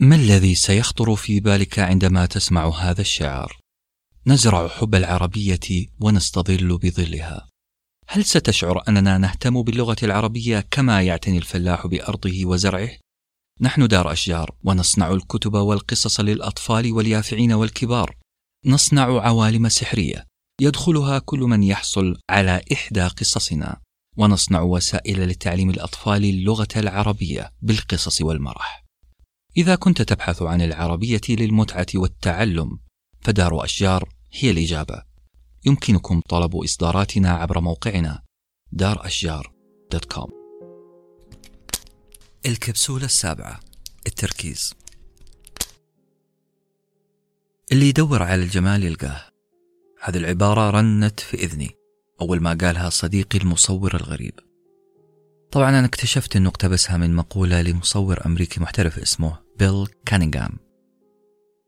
ما الذي سيخطر في بالك عندما تسمع هذا الشعار؟ نزرع حب العربية ونستظل بظلها. هل ستشعر أننا نهتم باللغة العربية كما يعتني الفلاح بأرضه وزرعه؟ نحن دار أشجار ونصنع الكتب والقصص للأطفال واليافعين والكبار. نصنع عوالم سحرية. يدخلها كل من يحصل على إحدى قصصنا. ونصنع وسائل لتعليم الأطفال اللغة العربية بالقصص والمرح. إذا كنت تبحث عن العربية للمتعة والتعلم فدار أشجار هي الإجابة. يمكنكم طلب إصداراتنا عبر موقعنا دار أشجار دوت كوم. الكبسولة السابعة التركيز. اللي يدور على الجمال يلقاه. هذه العبارة رنت في إذني أول ما قالها صديقي المصور الغريب. طبعا أنا اكتشفت أنه اقتبسها من مقولة لمصور أمريكي محترف اسمه بيل كانينغام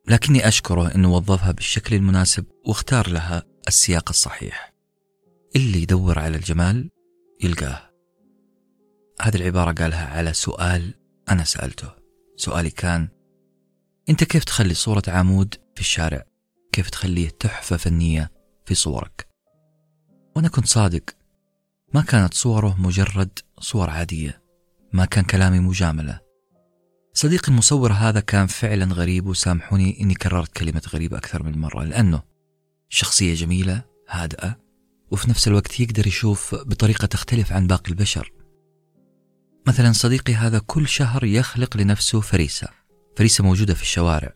لكني أشكره أنه وظفها بالشكل المناسب واختار لها السياق الصحيح. اللي يدور على الجمال يلقاه. هذه العبارة قالها على سؤال أنا سألته. سؤالي كان أنت كيف تخلي صورة عمود في الشارع؟ كيف تخليه تحفة فنية في صورك؟ وأنا كنت صادق. ما كانت صوره مجرد صور عادية. ما كان كلامي مجاملة. صديقي المصور هذا كان فعلا غريب وسامحوني إني كررت كلمة غريب أكثر من مرة لأنه شخصية جميلة هادئة وفي نفس الوقت يقدر يشوف بطريقة تختلف عن باقي البشر. مثلا صديقي هذا كل شهر يخلق لنفسه فريسة فريسة موجودة في الشوارع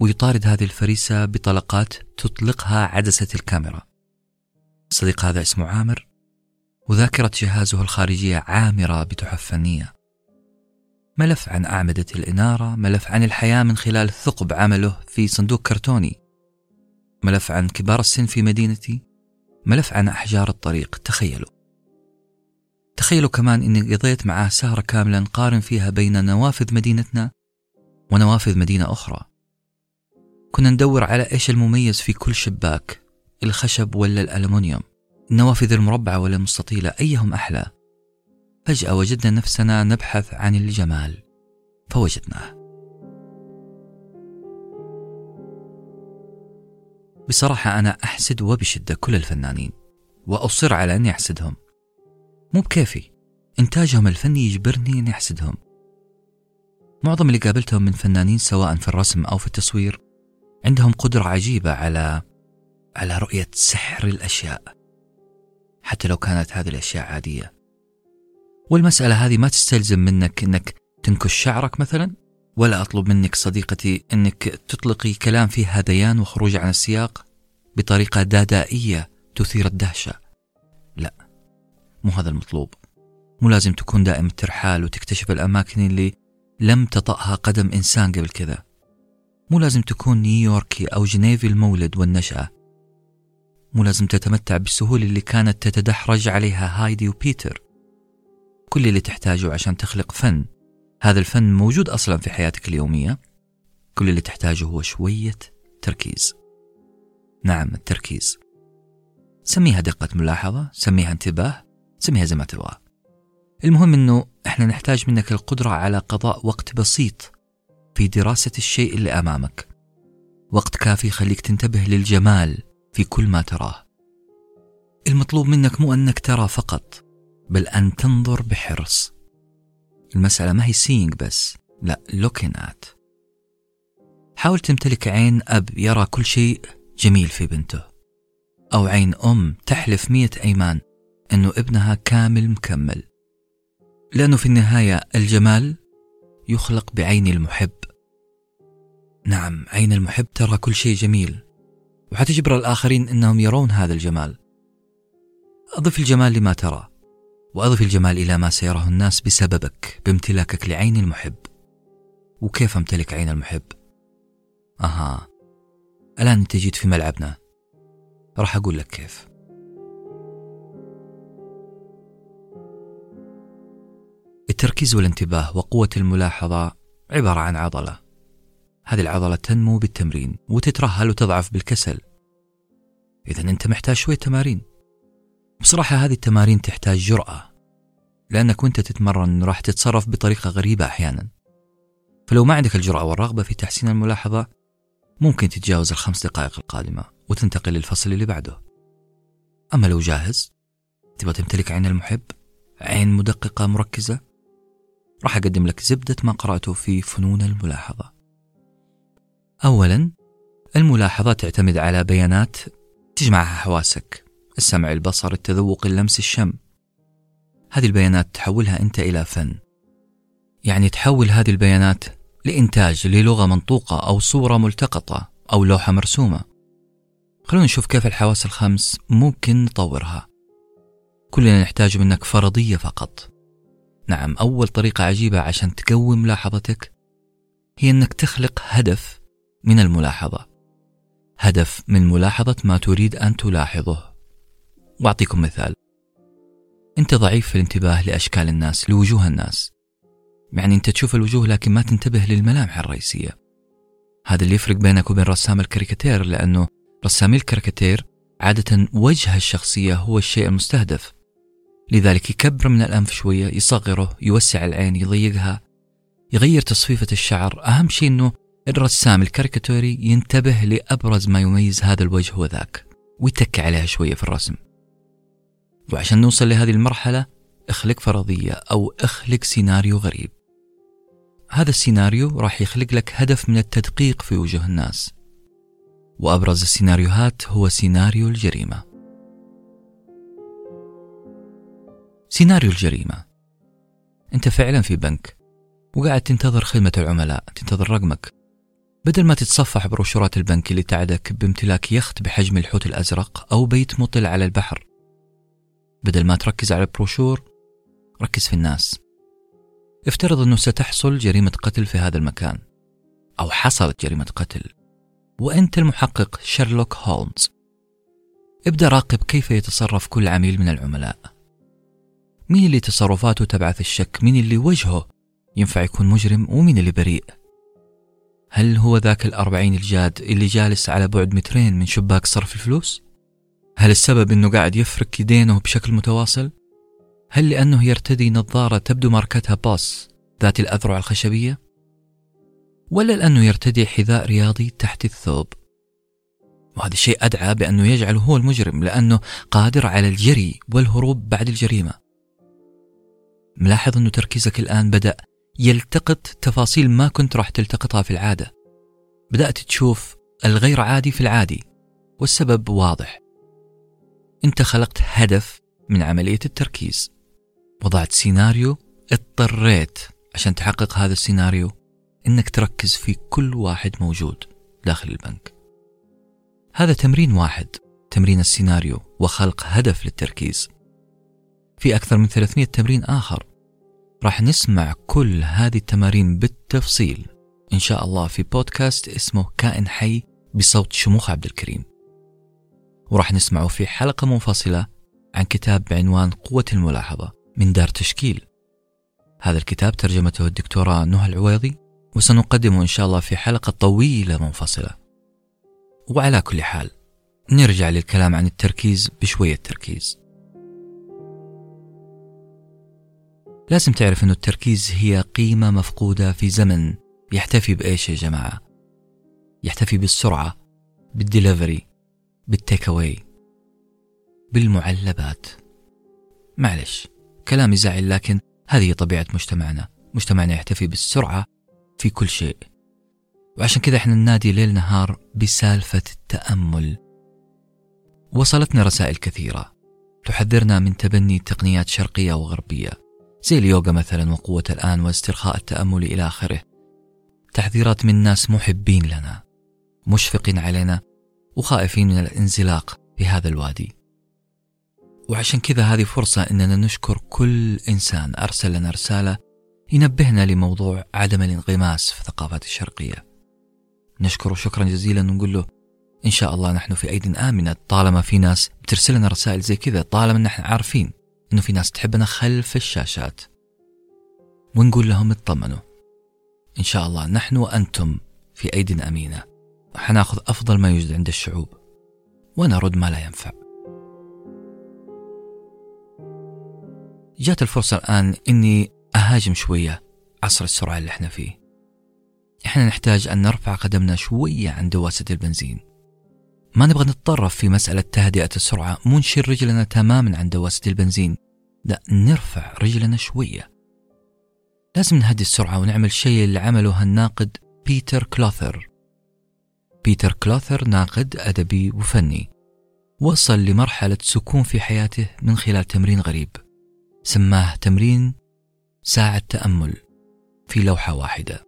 ويطارد هذه الفريسة بطلقات تطلقها عدسة الكاميرا. صديق هذا اسمه عامر وذاكرة جهازه الخارجية عامرة بتحف فنية. ملف عن أعمدة الإنارة ملف عن الحياة من خلال ثقب عمله في صندوق كرتوني ملف عن كبار السن في مدينتي ملف عن أحجار الطريق. تخيلوا. تخيلوا كمان أني قضيت معاه سهرة كاملة نقارن فيها بين نوافذ مدينتنا ونوافذ مدينة أخرى. كنا ندور على إيش المميز في كل شباك الخشب ولا الألمنيوم النوافذ المربعة ولا المستطيلة أيهم أحلى؟ فجأة وجدنا نفسنا نبحث عن الجمال فوجدناه. بصراحة أنا أحسد وبشدة كل الفنانين وأصر على أني أحسدهم. مو بكيفي إنتاجهم الفني يجبرني أني أحسدهم. معظم اللي قابلتهم من فنانين سواء في الرسم أو في التصوير عندهم قدرة عجيبة على على رؤية سحر الأشياء. حتى لو كانت هذه الأشياء عادية. والمسألة هذه ما تستلزم منك أنك تنكش شعرك مثلا؟ ولا أطلب منك صديقتي أنك تطلقي كلام فيه هذيان وخروج عن السياق بطريقة دادائية تثير الدهشة؟ لا مو هذا المطلوب. مو لازم تكون دائم الترحال وتكتشف الأماكن اللي لم تطأها قدم إنسان قبل كذا. مو لازم تكون نيويوركي أو جنيفي المولد والنشأة. مو لازم تتمتع بالسهولة اللي كانت تتدحرج عليها هايدي وبيتر. كل اللي تحتاجه عشان تخلق فن. هذا الفن موجود أصلا في حياتك اليومية. كل اللي تحتاجه هو شوية تركيز. نعم التركيز. سميها دقة ملاحظة سميها انتباه سميها زي ما تبغى. المهم إنه إحنا نحتاج منك القدرة على قضاء وقت بسيط في دراسة الشيء اللي أمامك. وقت كافي يخليك تنتبه للجمال في كل ما تراه. المطلوب منك مو أنك ترى فقط. بل أن تنظر بحرص. المسألة ما هي seeing بس لا looking at. حاول تمتلك عين أب يرى كل شيء جميل في بنته أو عين أم تحلف مية أيمان أنه ابنها كامل مكمل. لأنه في النهاية الجمال يخلق بعين المحب. نعم عين المحب ترى كل شيء جميل وحتجبر الآخرين أنهم يرون هذا الجمال. أضف الجمال لما ترى. وأضف الجمال إلى ما سيراه الناس بسببك بامتلاكك لعين المحب. وكيف أمتلك عين المحب؟ أها. الآن أنت جيت في ملعبنا. راح أقول لك كيف. التركيز والانتباه وقوة الملاحظة عبارة عن عضلة. هذه العضلة تنمو بالتمرين وتترهل وتضعف بالكسل. إذا أنت محتاج شوية تمارين. بصراحة هذه التمارين تحتاج جرأة لأنك وأنت تتمرن راح تتصرف بطريقة غريبة أحيانا. فلو ما عندك الجرأة والرغبة في تحسين الملاحظة ممكن تتجاوز الخمس دقائق القادمة وتنتقل للفصل اللي بعده. أما لو جاهز تبغى تمتلك عين المحب عين مدققة مركزة راح أقدم لك زبدة ما قرأته في فنون الملاحظة. أولا الملاحظة تعتمد على بيانات تجمعها حواسك. السمع البصر التذوق اللمس الشم. هذه البيانات تحولها أنت إلى فن. يعني تحول هذه البيانات لإنتاج للغة منطوقة أو صورة ملتقطة أو لوحة مرسومة. خلونا نشوف كيف الحواس الخمس ممكن نطورها. كلنا نحتاج منك فرضية فقط. نعم أول طريقة عجيبة عشان تقوي ملاحظتك هي أنك تخلق هدف من الملاحظة. هدف من ملاحظة ما تريد أن تلاحظه. وأعطيكم مثال. أنت ضعيف في الانتباه لأشكال الناس لوجوه الناس. يعني أنت تشوف الوجوه لكن ما تنتبه للملامح الرئيسية. هذا اللي يفرق بينك وبين رسام الكاريكاتير لأنه رسامي الكاريكاتير عادة وجه الشخصية هو الشيء المستهدف. لذلك يكبر من الأنف شوية يصغره يوسع العين يضيقها يغير تصفيفة الشعر. أهم شيء أنه الرسام الكاريكاتوري ينتبه لأبرز ما يميز هذا الوجه وذاك ويتكي عليها شوية في الرسم. وعشان نوصل لهذه المرحلة اخلق فرضية أو اخلق سيناريو غريب. هذا السيناريو راح يخلق لك هدف من التدقيق في وجوه الناس. وأبرز السيناريوهات هو سيناريو الجريمة. سيناريو الجريمة. أنت فعلا في بنك وقاعد تنتظر خدمة العملاء تنتظر رقمك. بدل ما تتصفح بروشورات البنك اللي تعدك بامتلاك يخت بحجم الحوت الأزرق أو بيت مطل على البحر بدل ما تركز على البروشور ركز في الناس. افترض أنه ستحصل جريمة قتل في هذا المكان أو حصلت جريمة قتل وأنت المحقق شيرلوك هولمز. ابدأ راقب كيف يتصرف كل عميل من العملاء. مين اللي تصرفاته تبعث الشك؟ مين اللي وجهه ينفع يكون مجرم ومين اللي بريء؟ هل هو ذاك الأربعين الجاد اللي جالس على بعد مترين من شباك صرف الفلوس؟ هل السبب أنه قاعد يفرك يدينه بشكل متواصل؟ هل لأنه يرتدي نظارة تبدو ماركتها باص ذات الأذرع الخشبية؟ ولا لأنه يرتدي حذاء رياضي تحت الثوب؟ وهذا الشيء أدعى بأنه يجعله هو المجرم لأنه قادر على الجري والهروب بعد الجريمة ملاحظ أنه تركيزك الآن بدأ يلتقط تفاصيل ما كنت راح تلتقطها في العادة بدأت تشوف الغير عادي في العادي والسبب واضح أنت خلقت هدف من عملية التركيز وضعت سيناريو اضطريت عشان تحقق هذا السيناريو إنك تركز في كل واحد موجود داخل البنك. هذا تمرين واحد، تمرين السيناريو وخلق هدف للتركيز. في أكثر من 300 تمرين آخر. راح نسمع كل هذه التمارين بالتفصيل إن شاء الله في بودكاست اسمه كائن حي بصوت شموخ عبد الكريم. وراح نسمعه في حلقة منفصلة عن كتاب بعنوان قوة الملاحظة من دار تشكيل. هذا الكتاب ترجمته الدكتورة نهى العويضي وسنقدمه إن شاء الله في حلقة طويلة منفصلة. وعلى كل حال نرجع للكلام عن التركيز بشوية تركيز. لازم تعرف أن التركيز هي قيمة مفقودة في زمن يحتفي بإيش يا جماعة؟ يحتفي بالسرعة، بالدليفري، بال take away، بالمعلبات. معلش، كلام يزعل لكن هذه طبيعة مجتمعنا، مجتمعنا يحتفي بالسرعة في كل شيء. وعشان كذا إحنا ننادي ليل نهار بسالفة التأمل. وصلتنا رسائل كثيرة. تحذرنا من تبني تقنيات شرقية وغربية زي اليوغا مثلا وقوة الآن واسترخاء التأمل إلى آخره. تحذيرات من ناس محبين لنا مشفقين علينا وخائفين من الانزلاق في هذا الوادي. وعشان كذا هذه فرصة أننا نشكر كل إنسان أرسل لنا رسالة ينبهنا لموضوع عدم الانغماس في الثقافات الشرقية. نشكره شكرا جزيلا ونقول له إن شاء الله نحن في أيد آمنة طالما في ناس بترسل لنا رسائل زي كذا طالما نحن عارفين إنه في ناس تحبنا خلف الشاشات. ونقول لهم اطمنوا. إن شاء الله نحن وأنتم في أيد أمينة وحناخذ أفضل ما يوجد عند الشعوب ونرد ما لا ينفع. جات الفرصة الآن إني أهاجم شوية عصر السرعة اللي إحنا فيه. إحنا نحتاج أن نرفع قدمنا شوية عن دواسة البنزين. ما نبغى نتطرف في مسألة تهدئة السرعة مو نشيل رجلنا تماما عن دواسة البنزين. لا نرفع رجلنا شوية. لازم نهدي السرعة ونعمل شيء اللي عمله الناقد بيتر كلوثر. بيتر كلوثر ناقد أدبي وفني. وصل لمرحلة سكون في حياته من خلال تمرين غريب. سماه تمرين ساعة تأمل في لوحة واحدة.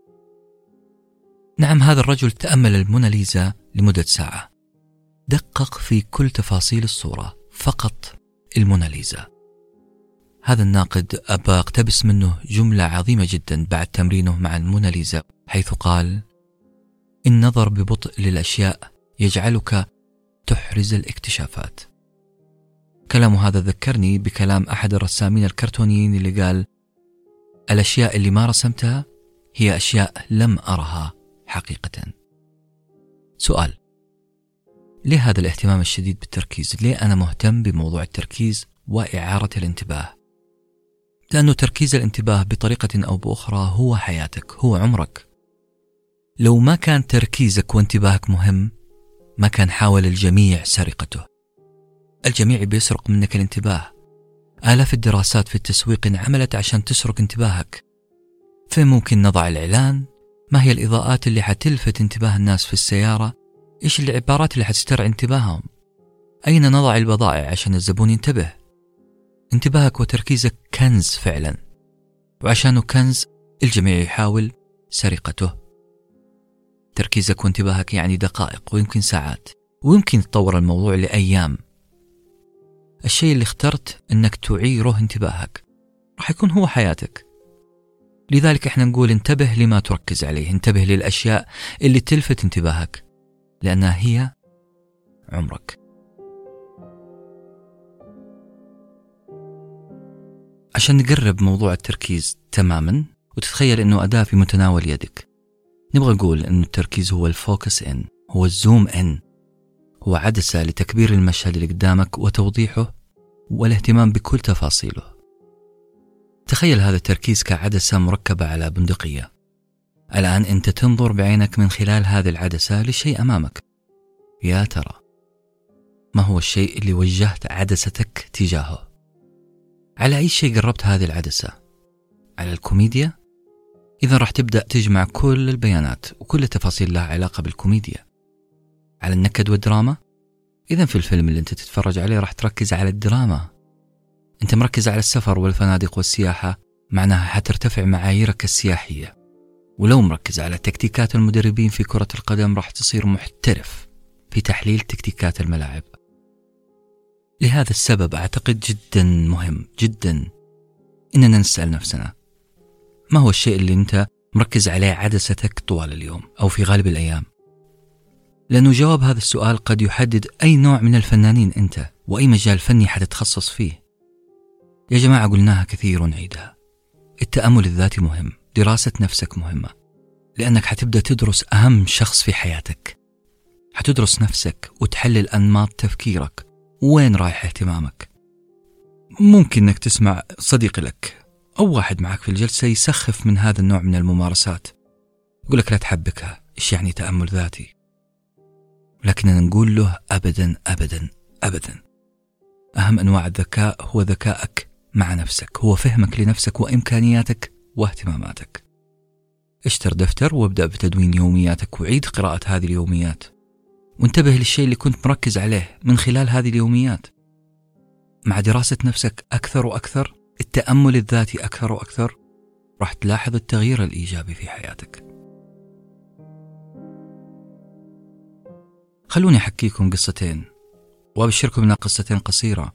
نعم هذا الرجل تأمل الموناليزا لمدة ساعة. دقق في كل تفاصيل الصورة فقط الموناليزا. هذا الناقد أبى أقتبس منه جملة عظيمة جدا بعد تمرينه مع الموناليزا حيث قال النظر ببطء للأشياء يجعلك تحرز الاكتشافات كلام هذا ذكرني بكلام أحد الرسامين الكرتونيين اللي قال الأشياء اللي ما رسمتها هي أشياء لم أرها حقيقة سؤال ليه هذا الاهتمام الشديد بالتركيز؟ ليه أنا مهتم بموضوع التركيز وإعارة الانتباه؟ لأنه تركيز الانتباه بطريقة أو بأخرى هو حياتك، هو عمرك. لو ما كان تركيزك وانتباهك مهم، ما كان حاول الجميع سرقته. الجميع بيسرق منك الانتباه. آلاف الدراسات في التسويق انعملت عشان تسرق انتباهك. فين ممكن نضع الإعلان؟ ما هي الإضاءات اللي حتلفت انتباه الناس في السيارة؟ إيش العبارات اللي حتسترعي انتباههم؟ أين نضع البضائع عشان الزبون ينتبه؟ انتباهك وتركيزك كنز فعلا وعشانه كنز الجميع يحاول سرقته تركيزك وانتباهك يعني دقائق ويمكن ساعات ويمكن تطور الموضوع لأيام. الشيء اللي اخترت إنك تعيره انتباهك. راح يكون هو حياتك. لذلك إحنا نقول انتبه لما تركز عليه انتبه للأشياء اللي تلفت انتباهك لأنها هي عمرك. عشان نقرب موضوع التركيز تماما وتتخيل إنه أداة في متناول يدك. نبغى نقول أن التركيز هو الفوكس إن هو الزوم إن هو عدسة لتكبير المشهد اللي قدامك وتوضيحه والاهتمام بكل تفاصيله. تخيل هذا التركيز كعدسة مركبة على بندقية. الآن أنت تنظر بعينك من خلال هذه العدسة لشيء أمامك. يا ترى ما هو الشيء اللي وجهت عدستك تجاهه؟ على أي شيء قربت هذه العدسة؟ على الكوميديا؟ إذا راح تبدأ تجمع كل البيانات وكل التفاصيل لها علاقة بالكوميديا. على النكد والدراما؟ إذا في الفيلم اللي أنت تتفرج عليه راح تركز على الدراما. أنت مركز على السفر والفنادق والسياحة معناها حترتفع معاييرك السياحية. ولو مركز على تكتيكات المدربين في كرة القدم راح تصير محترف في تحليل تكتيكات الملاعب. لهذا السبب أعتقد جدا مهم جدا إننا نسأل نفسنا ما هو الشيء اللي أنت مركز عليه عدستك طوال اليوم أو في غالب الأيام؟ لأنه جواب هذا السؤال قد يحدد أي نوع من الفنانين أنت وأي مجال فني حتتخصص فيه. يا جماعة قلناها كثير ونعيدها التأمل الذاتي مهم دراسة نفسك مهمة لأنك حتبدأ تدرس أهم شخص في حياتك. حتدرس نفسك وتحلل أنماط تفكيرك وين رايح اهتمامك. ممكن إنك تسمع صديق لك. أو واحد معك في الجلسة يسخف من هذا النوع من الممارسات. يقول لك لا تحبكها إيش يعني تأمل ذاتي؟ لكننا نقول له ابدا ابدا ابدا. أهم أنواع الذكاء هو ذكائك مع نفسك هو فهمك لنفسك وإمكانياتك واهتماماتك. اشتر دفتر وابدأ بتدوين يومياتك وعيد قراءة هذه اليوميات. وانتبه للشيء اللي كنت مركز عليه من خلال هذه اليوميات. مع دراسة نفسك أكثر وأكثر التأمل الذاتي أكثر وأكثر راح تلاحظ التغيير الإيجابي في حياتك. خلوني أحكيكم قصتين وأبشركم أنها قصتين قصيرة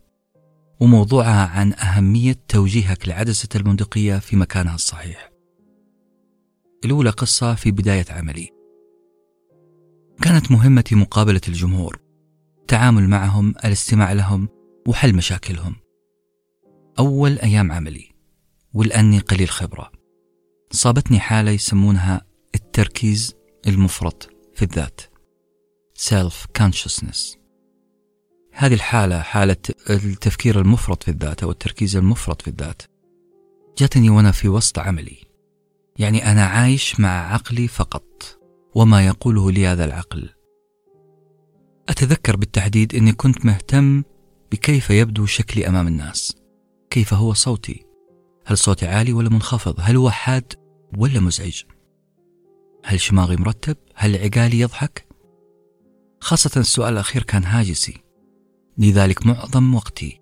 وموضوعها عن أهمية توجيهك لعدسة البندقية في مكانها الصحيح. الأولى قصة في بداية عملي. كانت مهمتي مقابلة الجمهور التعامل معهم الاستماع لهم وحل مشاكلهم. أول أيام عملي ولأني قليل خبرة. صابتني حالة يسمونها التركيز المفرط في الذات self consciousness. هذه الحالة حالة التفكير المفرط في الذات أو التركيز المفرط في الذات جاتني وأنا في وسط عملي. يعني أنا عايش مع عقلي فقط وما يقوله لي هذا العقل. أتذكر بالتحديد أني كنت مهتم بكيف يبدو شكلي أمام الناس. كيف هو صوتي؟ هل صوتي عالي ولا منخفض؟ هل هو حاد ولا مزعج؟ هل شماغي مرتب؟ هل عقالي يضحك؟ خاصة السؤال الأخير كان هاجسي. لذلك معظم وقتي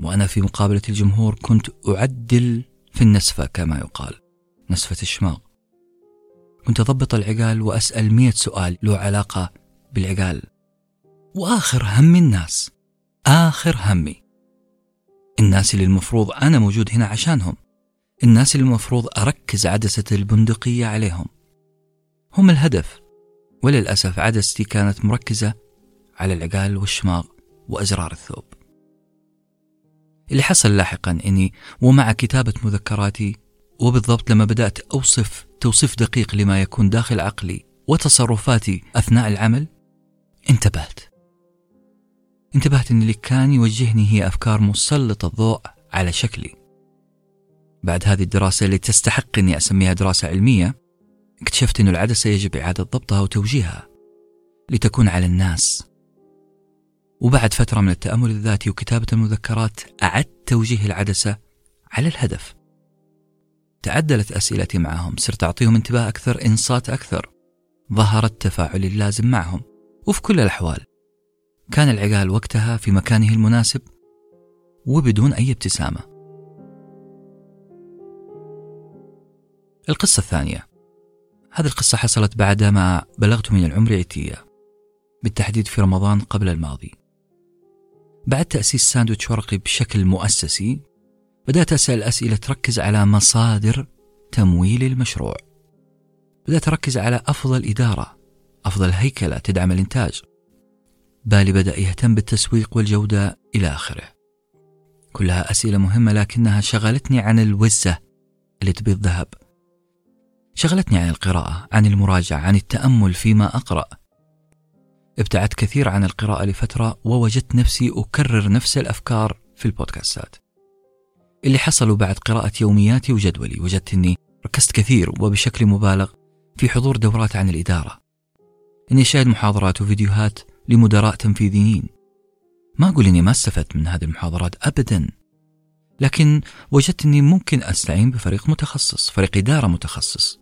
وأنا في مقابلة الجمهور كنت أعدل في النسفة كما يقال نسفة الشماغ. كنت أضبط العقال وأسأل مية سؤال له علاقة بالعقال. وآخر هم الناس. آخر همي. الناس اللي المفروض أنا موجود هنا عشانهم. الناس اللي المفروض أركز عدسة البندقية عليهم. هم الهدف. وللأسف عدستي كانت مركزة على العقال والشماغ وأزرار الثوب. اللي حصل لاحقا أني ومع كتابة مذكراتي وبالضبط لما بدأت أوصف توصيف دقيق لما يكون داخل عقلي وتصرفاتي أثناء العمل انتبهت. انتبهت أن اللي كان يوجهني هي أفكار مسلطة الضوء على شكلي. بعد هذه الدراسة اللي تستحق أني أسميها دراسة علمية اكتشفت أن العدسة يجب إعادة ضبطها وتوجيهها لتكون على الناس. وبعد فترة من التأمل الذاتي وكتابة المذكرات أعدت توجيه العدسة على الهدف. تعدلت أسئلتي معهم صرت أعطيهم انتباه أكثر إنصات أكثر ظهر التفاعل اللازم معهم. وفي كل الأحوال كان العقال وقتها في مكانه المناسب وبدون أي ابتسامة. القصة الثانية. هذه القصة حصلت بعدما بلغت من العمر عتية بالتحديد في رمضان قبل الماضي. بعد تأسيس ساندويتش ورقي بشكل مؤسسي بدأت أسأل أسئلة تركز على مصادر تمويل المشروع. بدأت أركز على أفضل إدارة أفضل هيكلة تدعم الإنتاج. بالي بدأ يهتم بالتسويق والجودة إلى آخره. كلها أسئلة مهمة لكنها شغلتني عن الوزة اللي تبيض ذهب شغلتني عن القراءة عن المراجعة عن التأمل فيما أقرأ. ابتعدت كثير عن القراءة لفترة ووجدت نفسي أكرر نفس الأفكار في البودكاستات. اللي حصلوا بعد قراءة يومياتي وجدولي وجدت أني ركزت كثير وبشكل مبالغ في حضور دورات عن الإدارة. أني أشاهد محاضرات وفيديوهات لمدراء تنفيذيين. ما أقول أني ما استفدت من هذه المحاضرات أبدا لكن وجدت أني ممكن أستعين بفريق متخصص فريق إدارة متخصص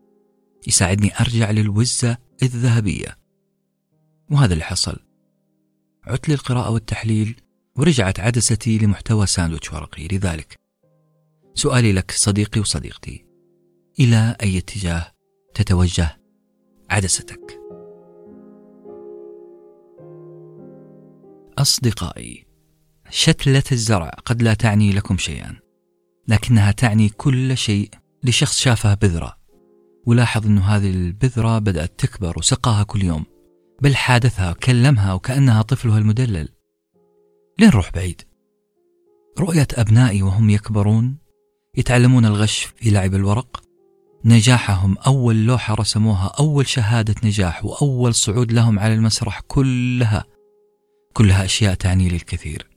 يساعدني أرجع للوزة الذهبية. وهذا اللي حصل. عدت للقراءة والتحليل ورجعت عدستي لمحتوى ساندويتش ورقي. لذلك سؤالي لك صديقي وصديقتي إلى أي اتجاه تتوجه عدستك؟ أصدقائي شتلة الزرع قد لا تعني لكم شيئا لكنها تعني كل شيء لشخص شافها بذرة. ولاحظ أن هذه البذرة بدأت تكبر وسقاها كل يوم بل حادثها وكلمها وكأنها طفلها المدلل. لين نروح بعيد. رؤية أبنائي وهم يكبرون يتعلمون الغش في لعب الورق. نجاحهم أول لوحة رسموها أول شهادة نجاح وأول صعود لهم على المسرح كلها. كلها أشياء تعني لي الكثير.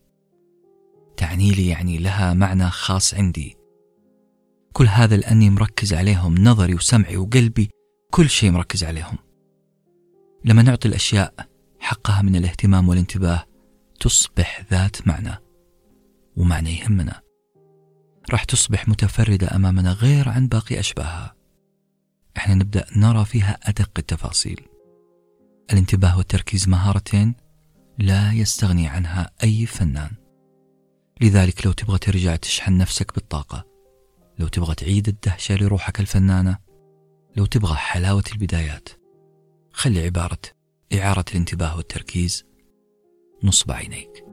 تعني لي يعني لها معنى خاص عندي. كل هذا لأني مركز عليهم نظري وسمعي وقلبي كل شيء مركز عليهم. لما نعطي الأشياء حقها من الاهتمام والانتباه تصبح ذات معنى ومعنى يهمنا. راح تصبح متفردة أمامنا غير عن باقي أشباهها. إحنا نبدأ نرى فيها أدق التفاصيل. الانتباه والتركيز مهارتين لا يستغني عنها أي فنان. لذلك لو تبغى ترجع تشحن نفسك بالطاقة لو تبغى تعيد الدهشة لروحك الفنانة لو تبغى حلاوة البدايات خلي عبارة إعارة الانتباه والتركيز نصب عينيك.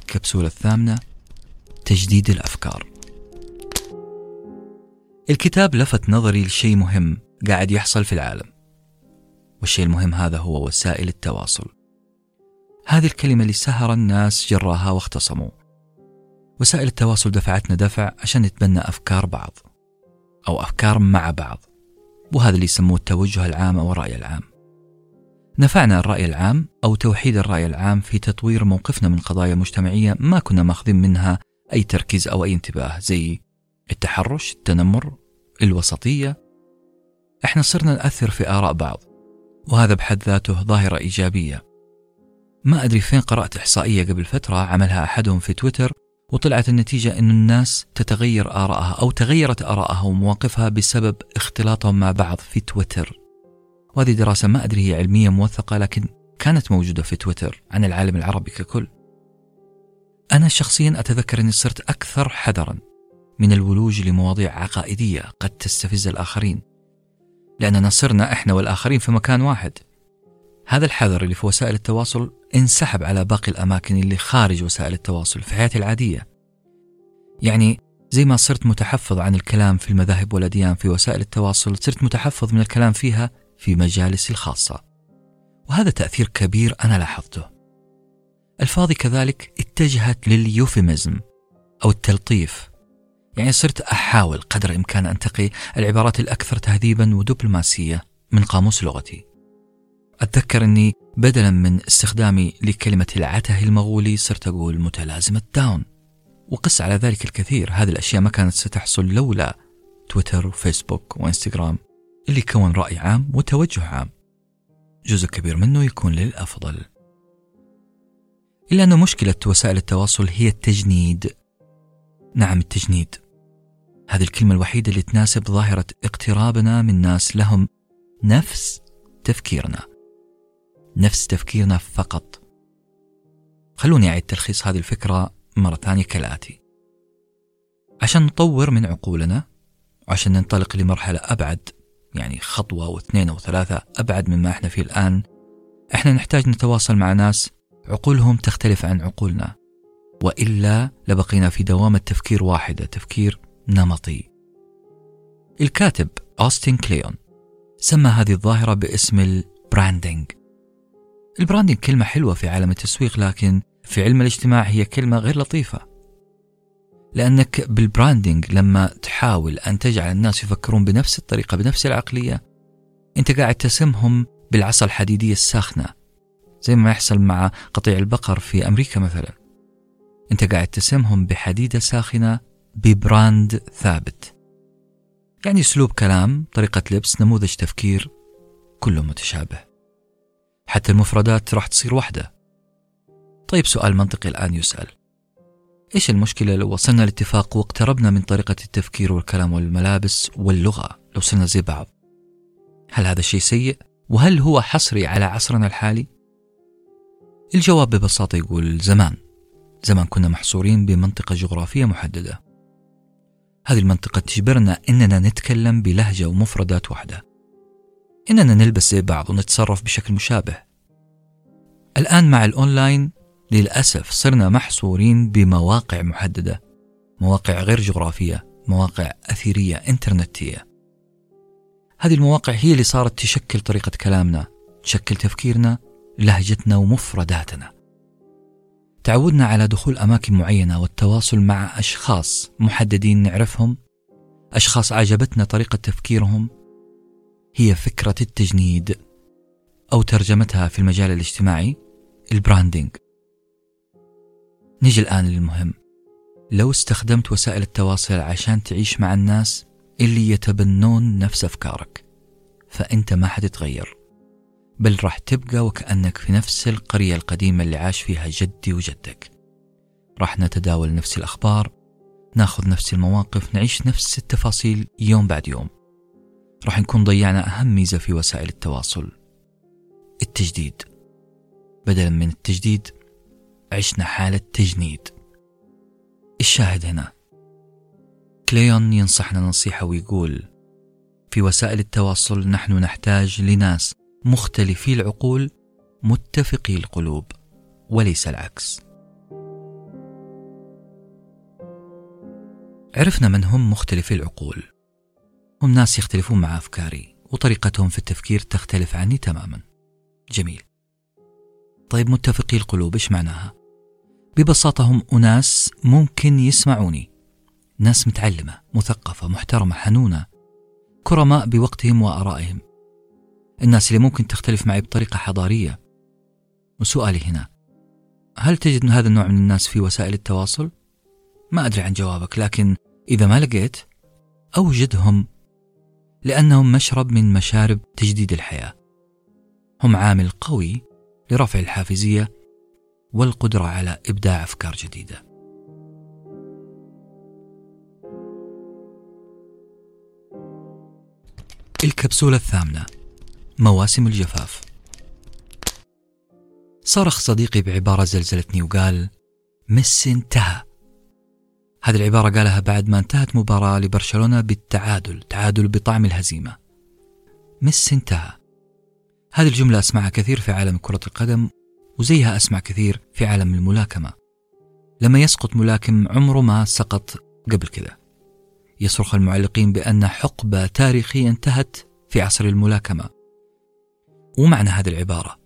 الكبسولة الثامنة تجديد الأفكار. الكتاب لفت نظري لشيء مهم قاعد يحصل في العالم. والشيء المهم هذا هو وسائل التواصل. هذه الكلمة اللي سهر الناس جراها واختصموا. وسائل التواصل دفعتنا دفع عشان نتبنى أفكار بعض أو أفكار مع بعض. وهذا اللي يسموه التوجه العام أو الرأي العام. نفعنا الرأي العام أو توحيد الرأي العام في تطوير موقفنا من قضايا مجتمعية ما كنا ماخذين منها أي تركيز أو أي انتباه زي التحرش التنمر الوسطية. إحنا صرنا نأثر في آراء بعض. وهذا بحد ذاته ظاهرة إيجابية. ما أدري فين قرأت إحصائية قبل فترة عملها أحدهم في تويتر وطلعت النتيجة أن الناس تتغير آراءها أو تغيرت آراءها ومواقفها بسبب اختلاطهم مع بعض في تويتر. وهذه دراسة ما أدري هي علمية موثقة لكن كانت موجودة في تويتر عن العالم العربي ككل. أنا شخصيا أتذكر أني صرت أكثر حذرا من الولوج لمواضيع عقائدية قد تستفز الآخرين. لأننا صرنا إحنا والآخرين في مكان واحد. هذا الحذر اللي في وسائل التواصل انسحب على باقي الأماكن اللي خارج وسائل التواصل في حياتي العادية. يعني زي ما صرت متحفظ عن الكلام في المذاهب والأديان في وسائل التواصل صرت متحفظ من الكلام فيها في مجالسي الخاصة. وهذا تأثير كبير أنا لاحظته. الفاضي كذلك اتجهت لليوفيمزم أو التلطيف. يعني صرت أحاول قدر الإمكان أنتقي العبارات الأكثر تهذيبا ودبلوماسية من قاموس لغتي. أتذكر أني بدلا من استخدامي لكلمة العته المغولي صرت أقول متلازمة داون. وقس على ذلك الكثير. هذه الأشياء ما كانت ستحصل لولا تويتر وفيسبوك وإنستغرام اللي كون رأي عام وتوجه عام. جزء كبير منه يكون للأفضل. إلا أن مشكلة وسائل التواصل هي التجنيد. نعم التجنيد. هذه الكلمة الوحيدة اللي تناسب ظاهرة اقترابنا من ناس لهم نفس تفكيرنا. نفس تفكيرنا فقط. خلوني أعيد تلخيص هذه الفكرة مرة ثانية كالآتي. عشان نطور من عقولنا وعشان ننطلق لمرحلة أبعد يعني خطوة واثنين أو ثلاثة أبعد مما إحنا فيه الآن إحنا نحتاج نتواصل مع ناس عقولهم تختلف عن عقولنا. وإلا لبقينا في دوامة تفكير واحدة تفكير نمطي. الكاتب أوستن كليون. سمى هذه الظاهرة باسم ال branding ال branding كلمة حلوة في عالم التسويق لكن في علم الاجتماع هي كلمة غير لطيفة. لأنك بال branding لما تحاول أن تجعل الناس يفكرون بنفس الطريقة بنفس العقلية أنت قاعد تسمهم بالعصا الحديدية الساخنة. زي ما يحصل مع قطيع البقر في أمريكا مثلا. أنت قاعد تسمهم بحديدة ساخنة ب brand ثابت. يعني أسلوب كلام طريقة لبس نموذج تفكير كله متشابه. حتى المفردات راح تصير واحدة. طيب سؤال منطقي الآن يسأل. إيش المشكلة لو وصلنا لاتفاق واقتربنا من طريقة التفكير والكلام والملابس واللغة لو صرنا زي بعض؟ هل هذا شيء سيء؟ وهل هو حصري على عصرنا الحالي؟ الجواب ببساطة يقول زمان. زمان كنا محصورين بمنطقة جغرافية محددة. هذه المنطقة تجبرنا إننا نتكلم بلهجة ومفردات واحدة. إننا نلبس زي بعض ونتصرف بشكل مشابه. الآن مع الأونلاين للأسف صرنا محصورين بمواقع محددة مواقع غير جغرافية مواقع أثيرية إنترنتية. هذه المواقع هي اللي صارت تشكل طريقة كلامنا تشكل تفكيرنا لهجتنا ومفرداتنا. تعودنا على دخول أماكن معينة والتواصل مع أشخاص محددين نعرفهم أشخاص عجبتنا طريقة تفكيرهم هي فكرة التجنيد أو ترجمتها في المجال الاجتماعي البراندنج نيجي الآن للمهم. لو استخدمت وسائل التواصل عشان تعيش مع الناس اللي يتبنون نفس أفكارك فأنت ما حتتغير. بل راح تبقى وكأنك في نفس القرية القديمة اللي عاش فيها جدي وجدك. راح نتداول نفس الأخبار ناخذ نفس المواقف نعيش نفس التفاصيل يوم بعد يوم. راح نكون ضيعنا أهم ميزة في وسائل التواصل التجديد. بدلا من التجديد عشنا حالة تجنيد. الشاهد هنا. كليون ينصحنا نصيحة ويقول في وسائل التواصل نحن نحتاج لناس مختلفي العقول متفقي القلوب وليس العكس. عرفنا من هم مختلفي العقول. هم ناس يختلفون مع أفكاري وطريقتهم في التفكير تختلف عني تماما. جميل. طيب متفقي القلوب إيش معناها؟ ببساطة هم أناس ممكن يسمعوني. ناس متعلمة مثقفة محترمة حنونة كرماء بوقتهم وآرائهم. الناس اللي ممكن تختلف معي بطريقة حضارية. وسؤالي هنا هل تجد هذا النوع من الناس في وسائل التواصل؟ ما أدري عن جوابك لكن إذا ما لقيت أوجدهم لأنهم مشرب من مشارب تجديد الحياة. هم عامل قوي لرفع الحافزية والقدرة على إبداع أفكار جديدة. الكبسولة الثامنة. مواسم الجفاف. صرخ صديقي بعبارة زلزلتني وقال ميسي انتهى. هذه العبارة قالها بعد ما انتهت مباراة لبرشلونة بالتعادل تعادل بطعم الهزيمة. ميسي انتهى. هذه الجملة أسمعها كثير في عالم كرة القدم وزيها أسمع كثير في عالم الملاكمة. لما يسقط ملاكم عمره ما سقط قبل كذا. يصرخ المعلقين بأن حقبة تاريخية انتهت في عصر الملاكمة. ومعنى هذه العبارة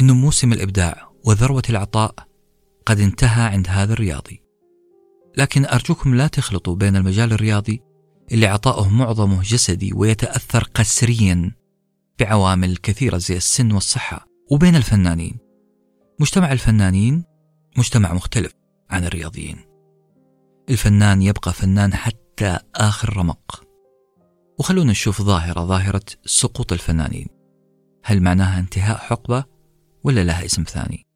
أن موسم الإبداع وذروة العطاء قد انتهى عند هذا الرياضي. لكن أرجوكم لا تخلطوا بين المجال الرياضي اللي عطاؤه معظمه جسدي ويتأثر قسريا بعوامل كثيرة زي السن والصحة. وبين الفنانين مجتمع الفنانين مجتمع مختلف عن الرياضيين. الفنان يبقى فنان حتى آخر رمق. وخلونا نشوف ظاهرة ظاهرة سقوط الفنانين. هل معناها انتهاء حقبة ولا لها اسم ثاني؟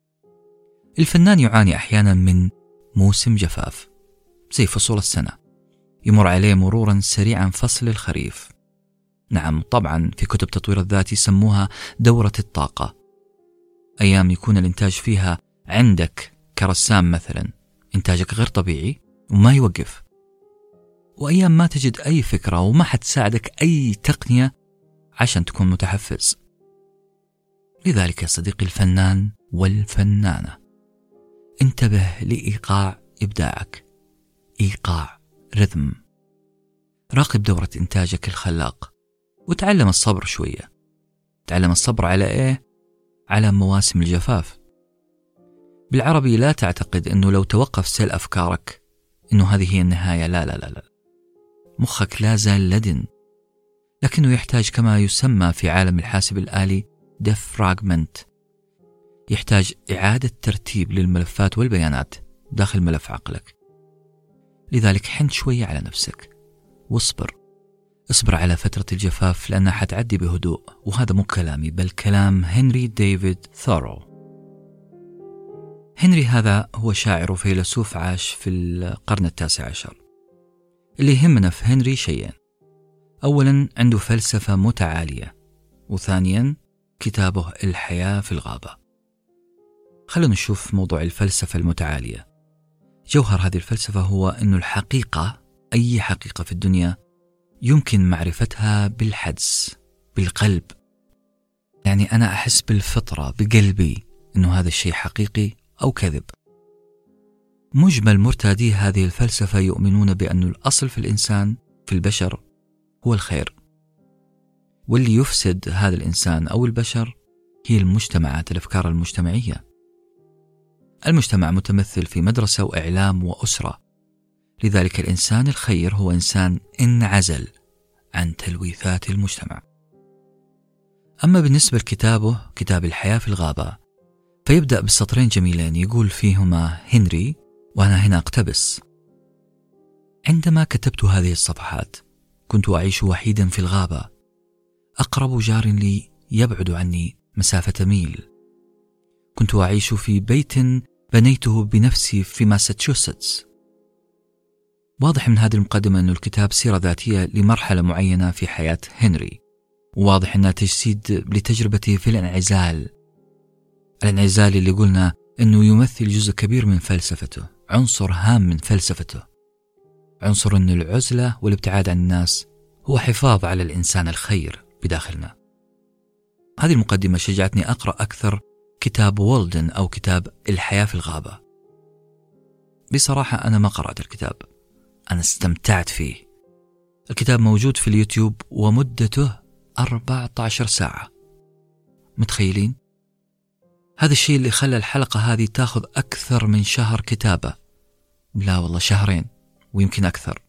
الفنان يعاني أحيانا من موسم جفاف زي فصول السنة يمر عليه مرورا سريعا فصل الخريف. نعم طبعا في كتب تطوير الذات يسموها دورة الطاقة. أيام يكون الإنتاج فيها عندك كرسام مثلا إنتاجك غير طبيعي وما يوقف. وأيام ما تجد أي فكرة وما حتساعدك أي تقنية عشان تكون متحفز. لذلك يا صديقي الفنان والفنانة انتبه لإيقاع إبداعك. إيقاع رذم. راقب دورة إنتاجك الخلاق وتعلم الصبر شوية. تعلم الصبر على إيه؟ على مواسم الجفاف. بالعربي لا تعتقد أنه لو توقف سيل أفكارك أنه هذه هي النهاية. لا لا لا لا. مخك لا زال لدن لكنه يحتاج كما يسمى في عالم الحاسب الآلي defragment يحتاج إعادة ترتيب للملفات والبيانات داخل ملف عقلك. لذلك حن شوية على نفسك. واصبر. اصبر على فترة الجفاف لأنها حتعدي بهدوء وهذا مو كلامي بل كلام هنري ديفيد ثورو. هنري هذا هو شاعر وفيلسوف عاش في القرن التاسع عشر. اللي يهمنا في هنري شيئين. أولا عنده فلسفة متعالية. وثانيا كتابه الحياة في الغابة. خلونا نشوف موضوع الفلسفة المتعالية. جوهر هذه الفلسفة هو أن الحقيقة أي حقيقة في الدنيا يمكن معرفتها بالحدس بالقلب. يعني أنا أحس بالفطرة بقلبي أنه هذا الشيء حقيقي أو كذب. مجمل مرتادي هذه الفلسفة يؤمنون بأن الأصل في الإنسان في البشر هو الخير. واللي يفسد هذا الإنسان أو البشر هي المجتمعات الأفكار المجتمعية المجتمع متمثل في مدرسة وإعلام وأسرة. لذلك الإنسان الخير هو إنسان انعزل عن تلويثات المجتمع. أما بالنسبة لكتابه كتاب الحياة في الغابة فيبدأ بسطرين جميلين يقول فيهما هنري وأنا هنا أقتبس. عندما كتبت هذه الصفحات كنت أعيش وحيدا في الغابة. أقرب جار لي يبعد عني مسافة ميل. كنت أعيش في بيت بنيته بنفسي في ماساتشوستس. واضح من هذه المقدمة أن الكتاب سيرة ذاتية لمرحلة معينة في حياة هنري. واضح أنها تجسيد لتجربته في الانعزال. الانعزال اللي قلنا أنه يمثل جزء كبير من فلسفته عنصر هام من فلسفته. عنصر أن العزلة والابتعاد عن الناس هو حفاظ على الإنسان الخير. بداخلنا. هذه المقدمة شجعتني أقرأ أكثر كتاب وولدن أو كتاب الحياة في الغابة. بصراحة أنا ما قرأت الكتاب. أنا استمتعت فيه. الكتاب موجود في اليوتيوب ومدته 14 ساعة. متخيلين؟ هذا الشيء اللي خلى الحلقة هذه تاخذ أكثر من شهر كتابة. لا والله شهرين ويمكن أكثر.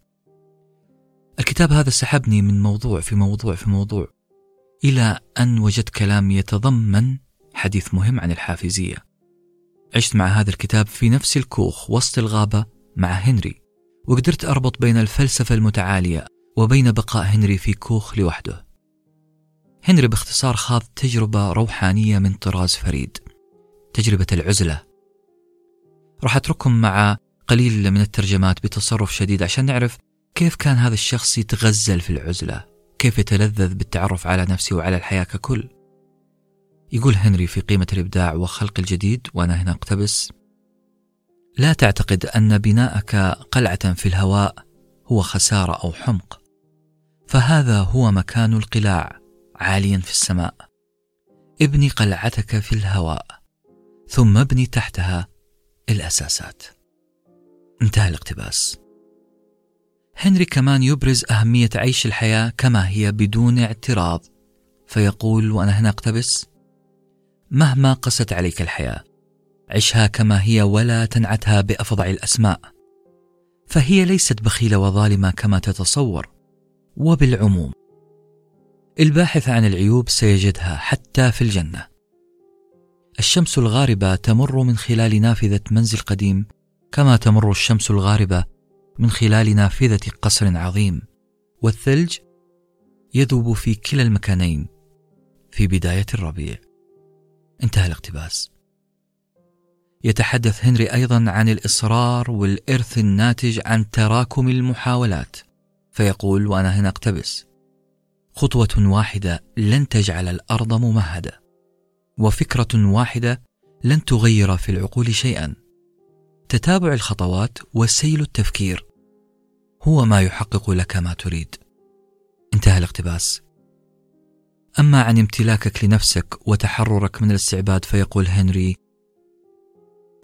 الكتاب هذا سحبني من موضوع في موضوع في موضوع. إلى أن وجدت كلام يتضمن حديث مهم عن الحافزية. عشت مع هذا الكتاب في نفس الكوخ وسط الغابة مع هنري وقدرت أربط بين الفلسفة المتعالية وبين بقاء هنري في كوخ لوحده. هنري باختصار خاض تجربة روحانية من طراز فريد تجربة العزلة. راح أترككم مع قليل من الترجمات بتصرف شديد عشان نعرف كيف كان هذا الشخص يتغزل في العزلة. كيف يتلذذ بالتعرف على نفسه وعلى الحياة ككل؟ يقول هنري في قيمة الإبداع وخلق الجديد وأنا هنا أقتبس لا تعتقد أن بناءك قلعة في الهواء هو خسارة أو حمق فهذا هو مكان القلاع عاليا في السماء. ابني قلعتك في الهواء ثم ابني تحتها الأساسات. انتهى الاقتباس. هنري كمان يبرز أهمية عيش الحياة كما هي بدون اعتراض فيقول وأنا هنا أقتبس مهما قست عليك الحياة عشها كما هي ولا تنعتها بأفظع الأسماء فهي ليست بخيلة وظالمة كما تتصور وبالعموم الباحث عن العيوب سيجدها حتى في الجنة. الشمس الغاربة تمر من خلال نافذة منزل قديم كما تمر الشمس الغاربة من خلال نافذة قصر عظيم والثلج يذوب في كلا المكانين في بداية الربيع. انتهى الاقتباس. يتحدث هنري أيضا عن الإصرار والإرث الناتج عن تراكم المحاولات فيقول وأنا هنا أقتبس. خطوة واحدة لن تجعل الأرض ممهدة وفكرة واحدة لن تغير في العقول شيئا. تتابع الخطوات وسيل التفكير هو ما يحقق لك ما تريد. انتهى الاقتباس. أما عن امتلاكك لنفسك وتحررك من الاستعباد فيقول هنري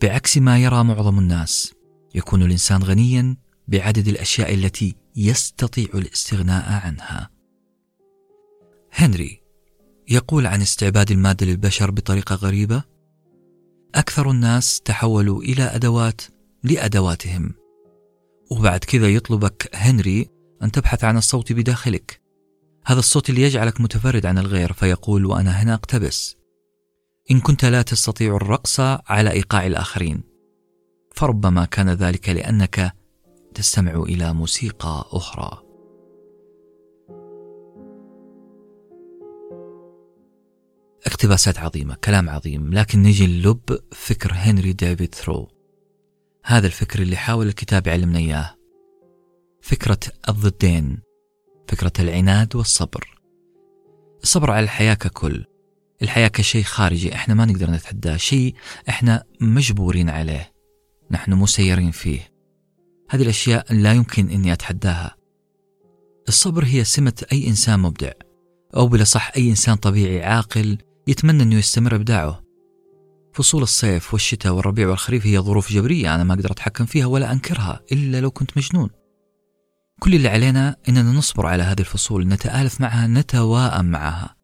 بعكس ما يرى معظم الناس يكون الإنسان غنيا بعدد الأشياء التي يستطيع الاستغناء عنها. هنري يقول عن استعباد المادة للبشر بطريقة غريبة أكثر الناس تحولوا إلى أدوات لأدواتهم. وبعد كذا يطلبك هنري أن تبحث عن الصوت بداخلك. هذا الصوت اللي يجعلك متفرد عن الغير فيقول وأنا هنا أقتبس. إن كنت لا تستطيع الرقص على إيقاع الآخرين. فربما كان ذلك لأنك تستمع إلى موسيقى أخرى. اقتباسات عظيمة كلام عظيم لكن نجي للب فكر هنري ديفيد ثرو. هذا الفكر اللي حاول الكتاب يعلمنا إياه. فكرة الضدين فكرة العناد والصبر. الصبر على الحياة ككل. الحياة كشيء خارجي إحنا ما نقدر نتحداه شيء إحنا مجبورين عليه. نحن مسيرين فيه. هذه الأشياء لا يمكن أني أتحداها. الصبر هي سمة أي إنسان مبدع أو بلا صح أي إنسان طبيعي عاقل يتمنى أنه يستمر إبداعه. فصول الصيف والشتاء والربيع والخريف هي ظروف جبرية أنا ما أقدر أتحكم فيها ولا أنكرها إلا لو كنت مجنون. كل اللي علينا إننا نصبر على هذه الفصول نتآلف معها نتواءم معها.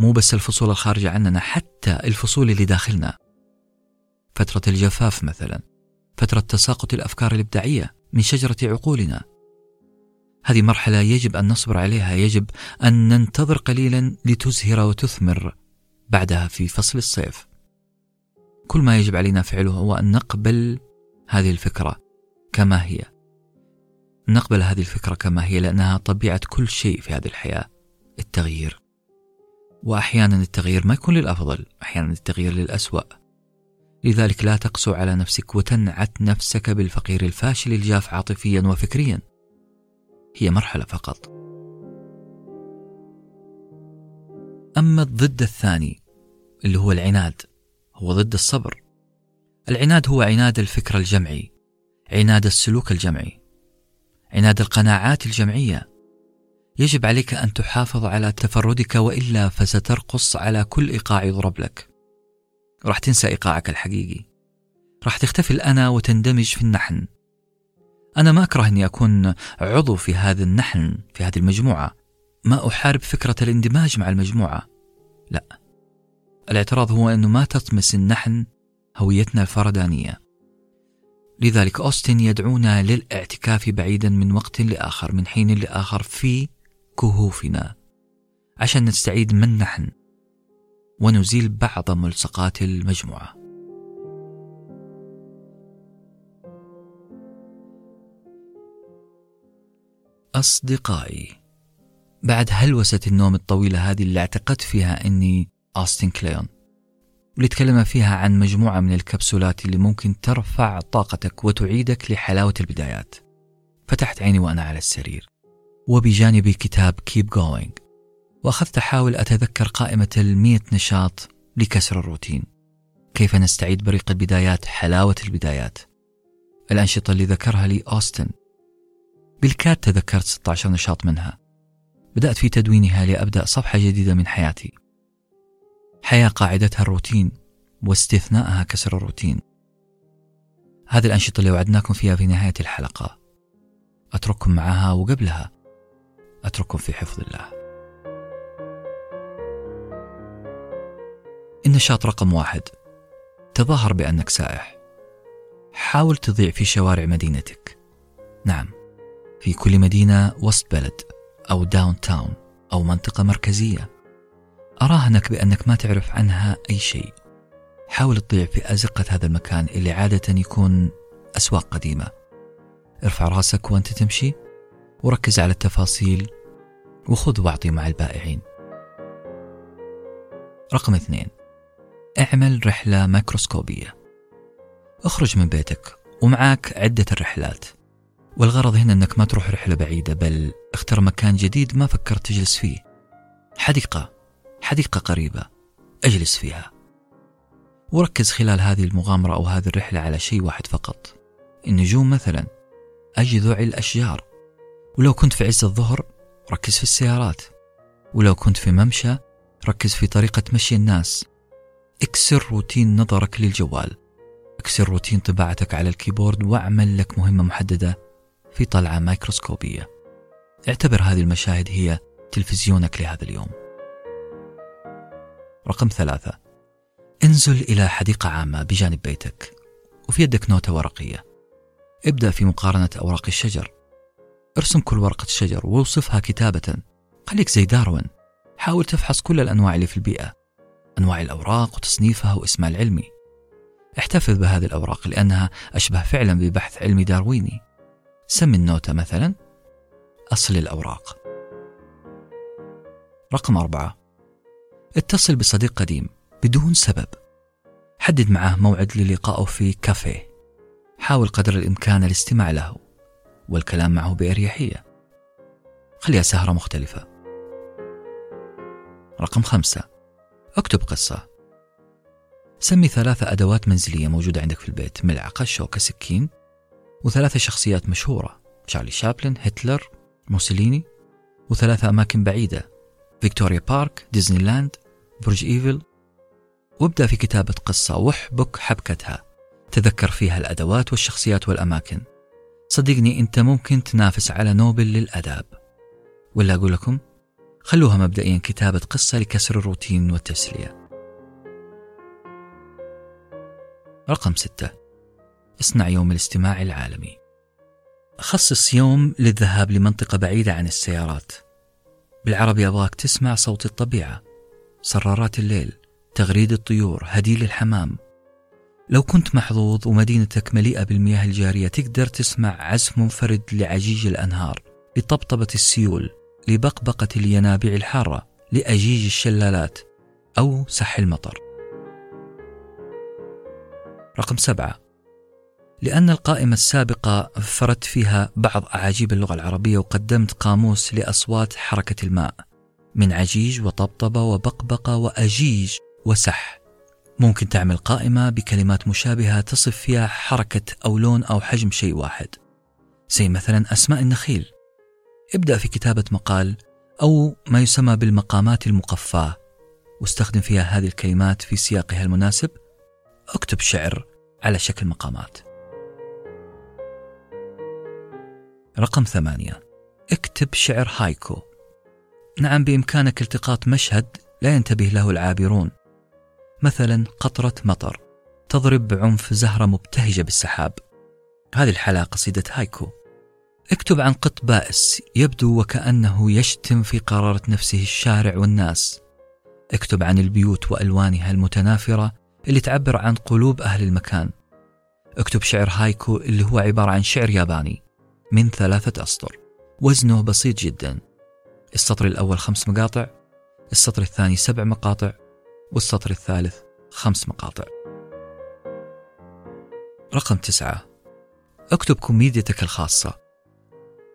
مو بس الفصول الخارجة عننا حتى الفصول اللي داخلنا. فترة الجفاف مثلا فترة تساقط الأفكار الإبداعية من شجرة عقولنا. هذه مرحلة يجب أن نصبر عليها يجب أن ننتظر قليلا لتزهر وتثمر بعدها في فصل الصيف. كل ما يجب علينا فعله هو أن نقبل هذه الفكرة كما هي. نقبل هذه الفكرة كما هي لأنها طبيعة كل شيء في هذه الحياة التغيير. وأحيانا التغيير ما يكون للأفضل أحيانا التغيير للأسوأ. لذلك لا تقسو على نفسك وتنعت نفسك بالفقير الفاشل الجاف عاطفيا وفكريا. هي مرحلة فقط. أما الضد الثاني اللي هو العناد هو ضد الصبر. العناد هو عناد الفكر الجمعي عناد السلوك الجمعي عناد القناعات الجمعية. يجب عليك أن تحافظ على تفردك وإلا فسترقص على كل إيقاع يضرب لك. راح تنسى إيقاعك الحقيقي. راح تختفي الأنا وتندمج في النحن. أنا ما أكره أني أكون عضو في هذا النحن في هذه المجموعة. ما أحارب فكرة الاندماج مع المجموعة. لا. الاعتراض هو أنه ما تطمس النحن هويتنا الفردانية. لذلك أوستن يدعونا للاعتكاف بعيدا من وقت لآخر من حين لآخر في كهوفنا. عشان نستعيد من نحن ونزيل بعض ملصقات المجموعة. أصدقائي بعد هلوسة النوم الطويلة هذه اللي اعتقدت فيها أني أوستن كليون. واللي تكلم فيها عن مجموعة من الكبسولات اللي ممكن ترفع طاقتك وتعيدك لحلاوة البدايات. فتحت عيني وأنا على السرير. وبجانبي كتاب Keep Going وأخذت أحاول أتذكر قائمة المية نشاط لكسر الروتين. كيف نستعيد بريق البدايات حلاوة البدايات. الأنشطة اللي ذكرها لي أوستن. بالكاد تذكرت 16 نشاط منها. بدأت في تدوينها لأبدأ صفحة جديدة من حياتي. حياة قاعدتها الروتين واستثناءها كسر الروتين. هذه الأنشطة اللي وعدناكم فيها في نهاية الحلقة. أترككم معها وقبلها أترككم في حفظ الله. النشاط رقم واحد تظاهر بأنك سائح. حاول تضيع في شوارع مدينتك. نعم في كل مدينة وسط بلد أو داون تاون أو منطقة مركزية. أراهنك بأنك ما تعرف عنها أي شيء. حاول تضيع في أزقة هذا المكان اللي عادة يكون أسواق قديمة. ارفع رأسك وأنت تمشي وركز على التفاصيل وخذ واعطي مع البائعين. رقم اثنين. اعمل رحلة ماكروسكوبية اخرج من بيتك ومعاك عدة الرحلات. والغرض هنا أنك ما تروح رحلة بعيدة بل اختر مكان جديد ما فكرت تجلس فيه. حديقة. حديقة قريبة. اجلس فيها. وركز خلال هذه المغامرة أو هذه الرحلة على شيء واحد فقط. النجوم مثلا. أجذع الأشجار. ولو كنت في عز الظهر ركز في السيارات. ولو كنت في ممشى ركز في طريقة مشي الناس. اكسر روتين نظرك للجوال. اكسر روتين طباعتك على ال keyboard واعمل لك مهمة محددة في طلعة مايكروسكوبية. اعتبر هذه المشاهد هي تلفزيونك لهذا اليوم. رقم ثلاثة. انزل إلى حديقة عامة بجانب بيتك وفي يدك نوتة ورقية. ابدأ في مقارنة أوراق الشجر. ارسم كل ورقة شجر ووصفها كتابة. خليك زي داروين. حاول تفحص كل الأنواع اللي في البيئة أنواع الأوراق وتصنيفها واسمها العلمي. احتفظ بهذه الأوراق لأنها أشبه فعلا ببحث علمي دارويني. سمي النوتة مثلا أصل الأوراق. رقم أربعة. اتصل بصديق قديم بدون سبب. حدد معه موعد للقائه في كافيه. حاول قدر الإمكان الاستماع له والكلام معه بأريحية. خليها سهرة مختلفة. رقم خمسة. اكتب قصة. سمي ثلاثة أدوات منزلية موجودة عندك في البيت ملعقة شوكة سكين. وثلاثة شخصيات مشهورة شارلي شابلن هتلر موسوليني. وثلاثة أماكن بعيدة فيكتوريا بارك ديزني لاند. برج إيفل وابدأ في كتابة قصة واحبك حبكتها. تذكر فيها الأدوات والشخصيات والأماكن. صدقني أنت ممكن تنافس على نوبل للأداب. ولا أقول لكم خلوها مبدئيا كتابة قصة لكسر الروتين والتسلية. رقم ستة. اصنع يوم الاستماع العالمي. خصص يوم للذهاب لمنطقة بعيدة عن السيارات. بالعربي أبغاك تسمع صوت الطبيعة. صرارات الليل تغريد الطيور هديل الحمام. لو كنت محظوظ ومدينتك مليئة بالمياه الجارية تقدر تسمع عزف منفرد لعجيج الأنهار لطبطبة السيول لبقبقة الينابيع الحارة لأجيج الشلالات أو سح المطر. رقم سبعة. لأن القائمة السابقة فردت فيها بعض أعاجيب اللغة العربية وقدمت قاموس لأصوات حركة الماء. من عجيج وطبطبة وبقبقة وأجيج وسح. ممكن تعمل قائمة بكلمات مشابهة تصف فيها حركة أو لون أو حجم شيء واحد. زي مثلا أسماء النخيل. ابدأ في كتابة مقال أو ما يسمى بالمقامات المقفاة. واستخدم فيها هذه الكلمات في سياقها المناسب. اكتب شعر على شكل مقامات. رقم ثمانية. اكتب شعر هايكو. نعم بإمكانك التقاط مشهد لا ينتبه له العابرون. مثلا قطرة مطر تضرب بعنف زهرة مبتهجة بالسحاب. هذه الحالة قصيدة هايكو. اكتب عن قط بائس يبدو وكأنه يشتم في قرارة نفسه الشارع والناس. اكتب عن البيوت وألوانها المتنافرة اللي تعبر عن قلوب أهل المكان. اكتب شعر هايكو اللي هو عبارة عن شعر ياباني من ثلاثة أسطر. وزنه بسيط جدا. السطر الأول خمس مقاطع السطر الثاني سبع مقاطع والسطر الثالث خمس مقاطع. رقم تسعة. اكتب كوميديتك الخاصة.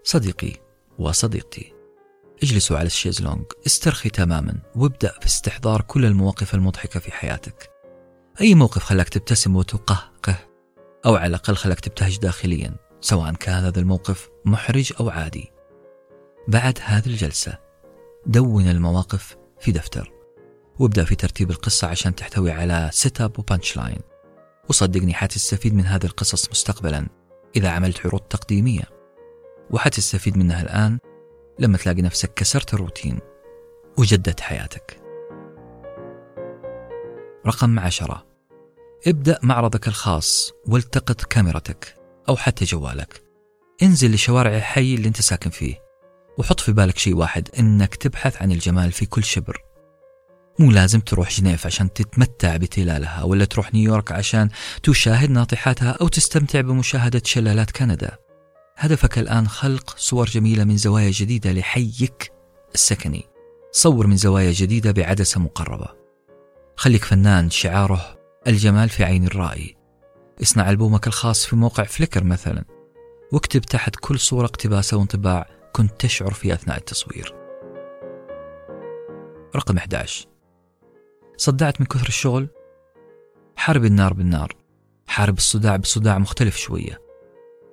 صديقي وصديقتي اجلسوا على الشيزلونج استرخي تماما وابدأ في استحضار كل المواقف المضحكة في حياتك. أي موقف خلاك تبتسم وتقهقه أو على الأقل خلاك تبتهج داخليا سواء كان هذا الموقف محرج أو عادي. بعد هذه الجلسة دون المواقف في دفتر. وابدأ في ترتيب القصة عشان تحتوي على setup و punch line وصدقني حتستفيد من هذه القصص مستقبلا إذا عملت عروض تقديمية. وحتستفيد منها الآن لما تلاقي نفسك كسرت الروتين وجدت حياتك. رقم عشرة. ابدأ معرضك الخاص والتقط كاميرتك أو حتى جوالك. انزل لشوارع الحي اللي انت ساكن فيه. وحط في بالك شيء واحد إنك تبحث عن الجمال في كل شبر. مو لازم تروح جنيف عشان تتمتع بتلالها ولا تروح نيويورك عشان تشاهد ناطحاتها أو تستمتع بمشاهدة شلالات كندا. هدفك الآن خلق صور جميلة من زوايا جديدة لحيك السكني. صور من زوايا جديدة بعدسة مقربة. خليك فنان شعاره الجمال في عين الرائي. اصنع ألبومك الخاص في موقع فليكر مثلا. واكتب تحت كل صورة اقتباس أو انطباع كنت تشعر فيه أثناء التصوير. رقم 11 صدعت من كثر الشغل؟ حارب النار بالنار. حارب الصداع بصداع مختلف شوية.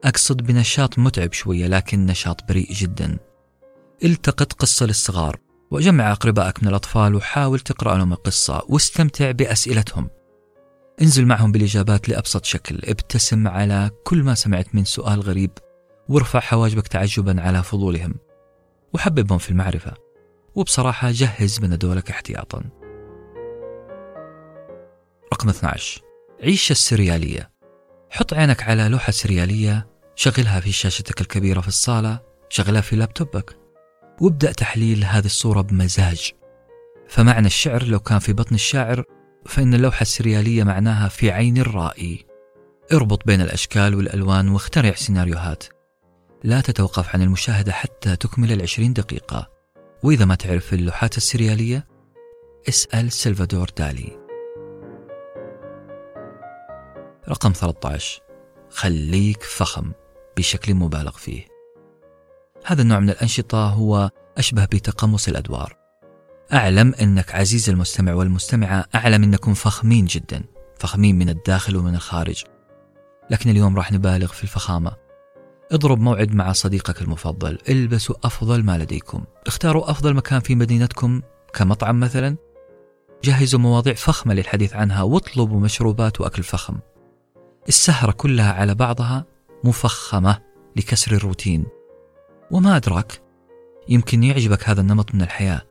أقصد بنشاط متعب شوية لكن نشاط بريء جدا. التقط قصة للصغار وجمع أقربائك من الأطفال وحاول تقرأ لهم القصة واستمتع بأسئلتهم. انزل معهم بالإجابات لأبسط شكل ابتسم على كل ما سمعت من سؤال غريب. وارفع حواجبك تعجبا على فضولهم. وحببهم في المعرفة. وبصراحة جهز بندولك احتياطا. رقم 12 عيش السريالية. حط عينك على لوحة سريالية شغلها في شاشتك الكبيرة في الصالة شغلها في لابتوبك. وابدأ تحليل هذه الصورة بمزاج. فمعنى الشعر لو كان في بطن الشاعر فإن اللوحة السريالية معناها في عين الرائي. اربط بين الأشكال والألوان واخترع سيناريوهات. لا تتوقف عن المشاهدة حتى تكمل العشرين دقيقة. وإذا ما تعرف اللوحات السريالية اسأل سلفادور دالي. رقم 13 خليك فخم بشكل مبالغ فيه. هذا النوع من الأنشطة هو أشبه بتقمص الأدوار. أعلم أنك عزيز المستمع والمستمعة أعلم أنكم فخمين جدا فخمين من الداخل ومن الخارج. لكن اليوم راح نبالغ في الفخامة. اضرب موعد مع صديقك المفضل. البسوا أفضل ما لديكم. اختاروا أفضل مكان في مدينتكم كمطعم مثلا. جهزوا مواضيع فخمة للحديث عنها واطلبوا مشروبات وأكل فخم. السهرة كلها على بعضها مفخمة لكسر الروتين. وما أدراك يمكن يعجبك هذا النمط من الحياة.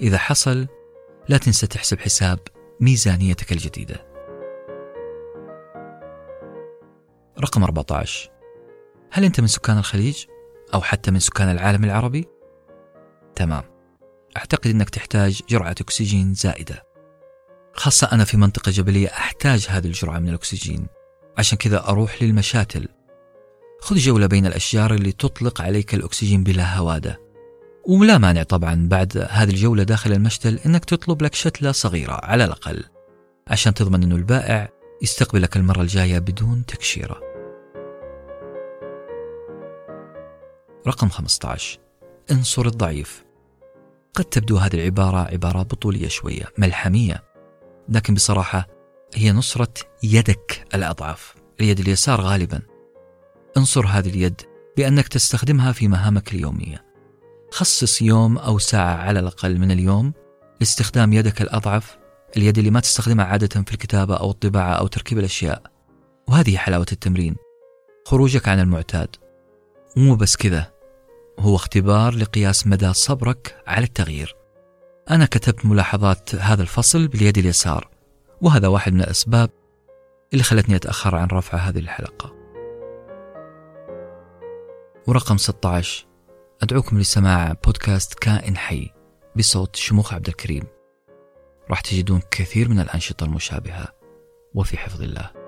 إذا حصل لا تنسى تحسب حساب ميزانيتك الجديدة. رقم 14 هل أنت من سكان الخليج؟ أو حتى من سكان العالم العربي؟ تمام. أعتقد أنك تحتاج جرعة أكسجين زائدة. خاصة أنا في منطقة جبلية أحتاج هذه الجرعة من الأكسجين. عشان كذا أروح للمشاتل. خذ جولة بين الأشجار اللي تطلق عليك الأكسجين بلا هوادة. ولا مانع طبعا بعد هذه الجولة داخل المشتل أنك تطلب لك شتلة صغيرة على الأقل. عشان تضمن أنه البائع يستقبلك المرة الجاية بدون تكشيرة. رقم 15 انصر الضعيف. قد تبدو هذه العبارة عبارة بطولية شوية ملحمية. لكن بصراحة هي نصرة يدك الأضعف اليد اليسار غالبا. انصر هذه اليد بأنك تستخدمها في مهامك اليومية. خصص يوم أو ساعة على الأقل من اليوم لاستخدام يدك الأضعف اليد اللي ما تستخدمها عادة في الكتابة أو الطباعة أو تركيب الأشياء. وهذه حلاوة التمرين. خروجك عن المعتاد. ومو بس كذا هو اختبار لقياس مدى صبرك على التغيير. أنا كتبت ملاحظات هذا الفصل باليد اليسار وهذا واحد من الأسباب اللي خلتني أتأخر عن رفع هذه الحلقة. ورقم 16 أدعوكم لسماع بودكاست كائن حي بصوت شموخ عبد الكريم. راح تجدون كثير من الأنشطة المشابهة وفي حفظ الله.